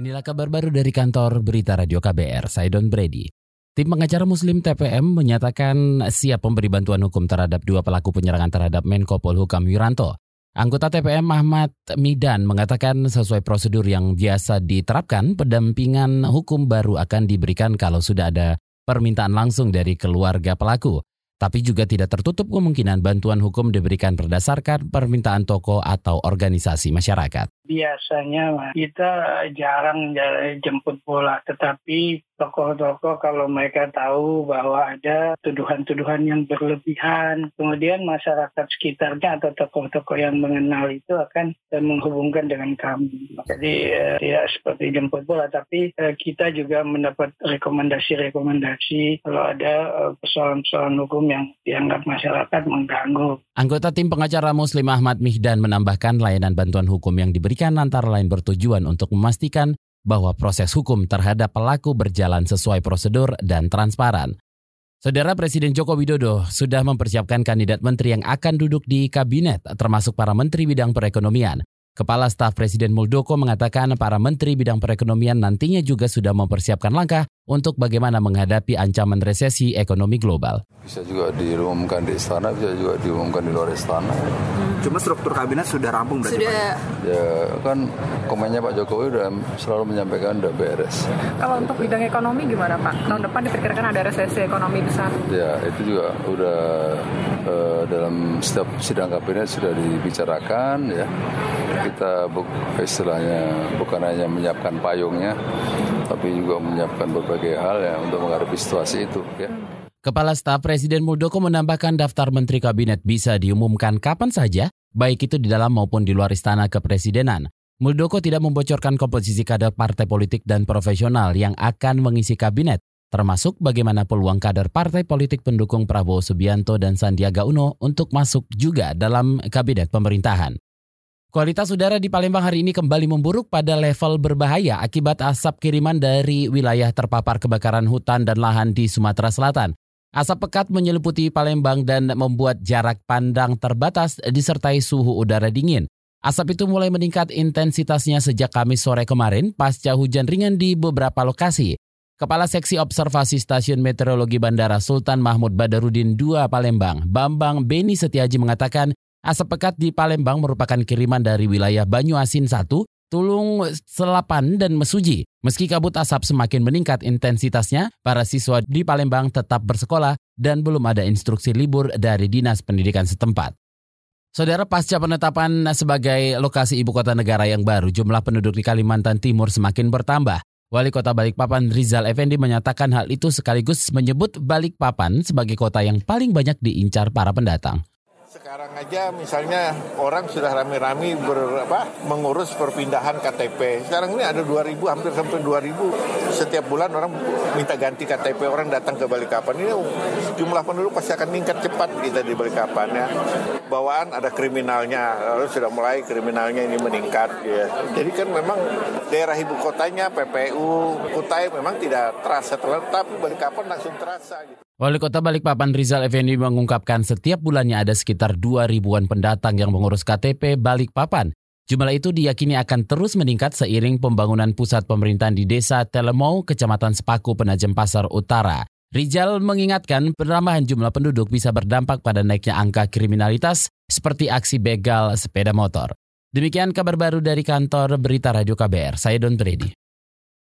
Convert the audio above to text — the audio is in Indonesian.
Inilah kabar baru dari kantor Berita Radio KBR, saya Don Brady. Tim pengacara Muslim TPM menyatakan siap memberi bantuan hukum terhadap dua pelaku penyerangan terhadap Menko Polhukam Wiranto. Anggota TPM Ahmad Midan mengatakan sesuai prosedur yang biasa diterapkan, pendampingan hukum baru akan diberikan kalau sudah ada permintaan langsung dari keluarga pelaku. Tapi juga tidak tertutup kemungkinan bantuan hukum diberikan berdasarkan permintaan toko atau organisasi masyarakat. Biasanya kita jarang jemput bola, tetapi tokoh-tokoh kalau mereka tahu bahwa ada tuduhan-tuduhan yang berlebihan, kemudian masyarakat sekitarnya atau tokoh-tokoh yang mengenal itu akan eh, menghubungkan dengan kami. Jadi eh, tidak seperti jemput bola, tapi eh, kita juga mendapat rekomendasi-rekomendasi kalau ada eh, persoalan-persoalan hukum yang dianggap masyarakat mengganggu. Anggota tim pengacara Muslim Ahmad Mihdan menambahkan layanan bantuan hukum yang diberikan antara lain bertujuan untuk memastikan bahwa proses hukum terhadap pelaku berjalan sesuai prosedur dan transparan. Saudara Presiden Joko Widodo sudah mempersiapkan kandidat menteri yang akan duduk di kabinet, termasuk para menteri bidang perekonomian. Kepala Staf Presiden Muldoko mengatakan para menteri bidang perekonomian nantinya juga sudah mempersiapkan langkah untuk bagaimana menghadapi ancaman resesi ekonomi global. Bisa juga diumumkan di istana, bisa juga diumumkan di luar istana. Hmm. Cuma struktur kabinet sudah rampung berarti Sudah. Pak? Ya kan komennya Pak Jokowi udah selalu menyampaikan udah beres. Kalau untuk bidang ekonomi gimana Pak? Tahun depan diperkirakan ada resesi ekonomi besar. Ya itu juga udah uh, dalam setiap sidang kabinet sudah dibicarakan ya. Kita bu istilahnya bukan hanya menyiapkan payungnya, tapi juga menyiapkan berbagai hal ya untuk menghadapi situasi itu ya. Kepala Staf Presiden Muldoko menambahkan daftar Menteri Kabinet bisa diumumkan kapan saja, baik itu di dalam maupun di luar istana kepresidenan. Muldoko tidak membocorkan komposisi kader partai politik dan profesional yang akan mengisi kabinet, termasuk bagaimana peluang kader partai politik pendukung Prabowo Subianto dan Sandiaga Uno untuk masuk juga dalam kabinet pemerintahan. Kualitas udara di Palembang hari ini kembali memburuk pada level berbahaya akibat asap kiriman dari wilayah terpapar kebakaran hutan dan lahan di Sumatera Selatan. Asap pekat menyeliputi Palembang dan membuat jarak pandang terbatas disertai suhu udara dingin. Asap itu mulai meningkat intensitasnya sejak Kamis sore kemarin pasca hujan ringan di beberapa lokasi. Kepala Seksi Observasi Stasiun Meteorologi Bandara Sultan Mahmud Badarudin II Palembang, Bambang Beni Setiaji mengatakan Asap pekat di Palembang merupakan kiriman dari wilayah Banyuasin 1, Tulung Selapan, dan Mesuji. Meski kabut asap semakin meningkat intensitasnya, para siswa di Palembang tetap bersekolah dan belum ada instruksi libur dari Dinas Pendidikan setempat. Saudara pasca penetapan sebagai lokasi ibu kota negara yang baru, jumlah penduduk di Kalimantan Timur semakin bertambah. Wali Kota Balikpapan Rizal Effendi menyatakan hal itu sekaligus menyebut Balikpapan sebagai kota yang paling banyak diincar para pendatang. Sekarang aja misalnya orang sudah rame-rame mengurus perpindahan KTP. Sekarang ini ada 2000 hampir sampai 2000 setiap bulan orang minta ganti KTP orang datang ke Balikpapan. Ini jumlah penduduk pasti akan meningkat cepat kita di Balikpapan ya. Bawaan ada kriminalnya, lalu sudah mulai kriminalnya ini meningkat ya. Jadi kan memang daerah ibu kotanya PPU Kutai memang tidak terasa tapi Balikpapan langsung terasa gitu. Wali Kota Balikpapan Rizal Effendi mengungkapkan setiap bulannya ada sekitar 2 ribuan pendatang yang mengurus KTP Balikpapan. Jumlah itu diyakini akan terus meningkat seiring pembangunan pusat pemerintahan di Desa Telemau, Kecamatan Sepaku, Penajem Pasar Utara. Rizal mengingatkan penambahan jumlah penduduk bisa berdampak pada naiknya angka kriminalitas seperti aksi begal sepeda motor. Demikian kabar baru dari kantor Berita Radio KBR. Saya Don Brady.